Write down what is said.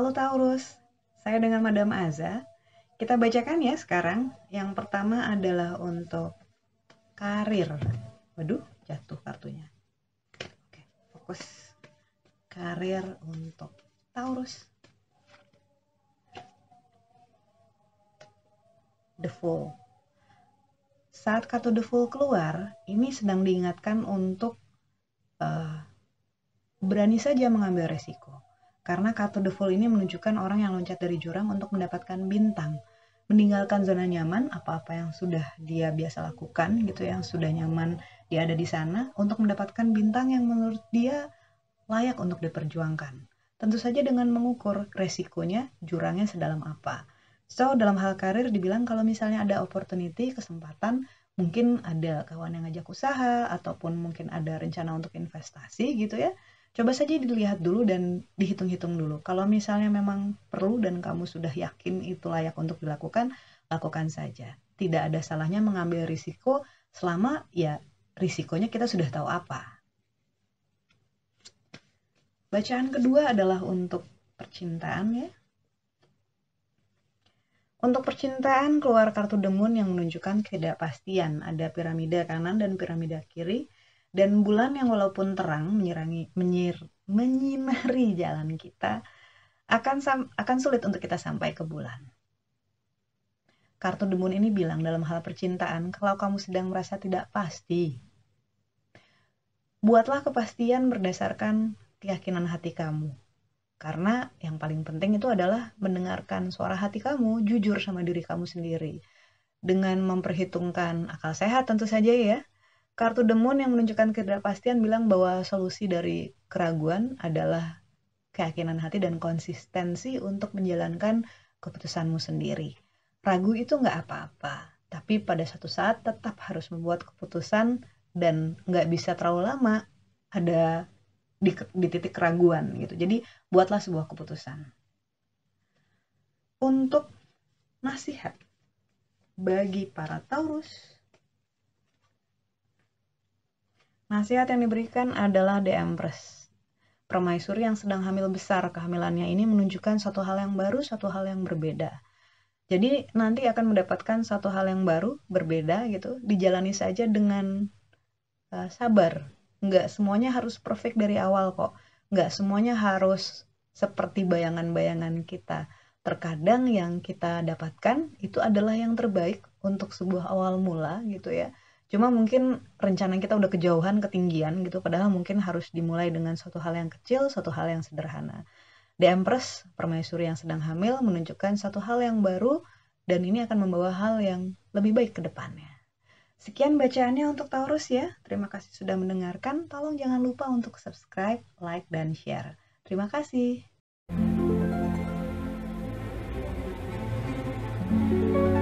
Halo Taurus, saya dengan Madam Aza. Kita bacakan ya sekarang. Yang pertama adalah untuk karir. Waduh, jatuh kartunya. Oke, fokus karir untuk Taurus. The Fool. Saat kartu The Fool keluar, ini sedang diingatkan untuk uh, berani saja mengambil resiko. Karena kartu The Fool ini menunjukkan orang yang loncat dari jurang untuk mendapatkan bintang meninggalkan zona nyaman apa-apa yang sudah dia biasa lakukan gitu yang sudah nyaman dia ada di sana untuk mendapatkan bintang yang menurut dia layak untuk diperjuangkan. Tentu saja dengan mengukur resikonya jurangnya sedalam apa. So, dalam hal karir dibilang kalau misalnya ada opportunity, kesempatan, mungkin ada kawan yang ngajak usaha ataupun mungkin ada rencana untuk investasi gitu ya coba saja dilihat dulu dan dihitung-hitung dulu. Kalau misalnya memang perlu dan kamu sudah yakin itu layak untuk dilakukan, lakukan saja. Tidak ada salahnya mengambil risiko selama ya risikonya kita sudah tahu apa. Bacaan kedua adalah untuk percintaan ya. Untuk percintaan keluar kartu demun yang menunjukkan ketidakpastian. Ada piramida kanan dan piramida kiri dan bulan yang walaupun terang menyirangi menyir, menyinari jalan kita akan akan sulit untuk kita sampai ke bulan. Kartu demun ini bilang dalam hal percintaan, kalau kamu sedang merasa tidak pasti, buatlah kepastian berdasarkan keyakinan hati kamu. Karena yang paling penting itu adalah mendengarkan suara hati kamu, jujur sama diri kamu sendiri. Dengan memperhitungkan akal sehat tentu saja ya, Kartu demon yang menunjukkan ketidakpastian bilang bahwa solusi dari keraguan adalah keyakinan hati dan konsistensi untuk menjalankan keputusanmu sendiri. Ragu itu nggak apa-apa, tapi pada satu saat tetap harus membuat keputusan dan nggak bisa terlalu lama ada di, di titik keraguan gitu. Jadi buatlah sebuah keputusan. Untuk nasihat bagi para Taurus Nasihat yang diberikan adalah The Empress. Permaisuri yang sedang hamil besar kehamilannya ini menunjukkan satu hal yang baru, satu hal yang berbeda. Jadi nanti akan mendapatkan satu hal yang baru, berbeda gitu, dijalani saja dengan uh, sabar. Nggak semuanya harus perfect dari awal kok. Nggak semuanya harus seperti bayangan-bayangan kita. Terkadang yang kita dapatkan itu adalah yang terbaik untuk sebuah awal mula gitu ya Cuma mungkin rencana kita udah kejauhan, ketinggian gitu, padahal mungkin harus dimulai dengan suatu hal yang kecil, suatu hal yang sederhana. The Empress, permaisuri yang sedang hamil, menunjukkan satu hal yang baru dan ini akan membawa hal yang lebih baik ke depannya. Sekian bacaannya untuk Taurus ya. Terima kasih sudah mendengarkan. Tolong jangan lupa untuk subscribe, like, dan share. Terima kasih. thank you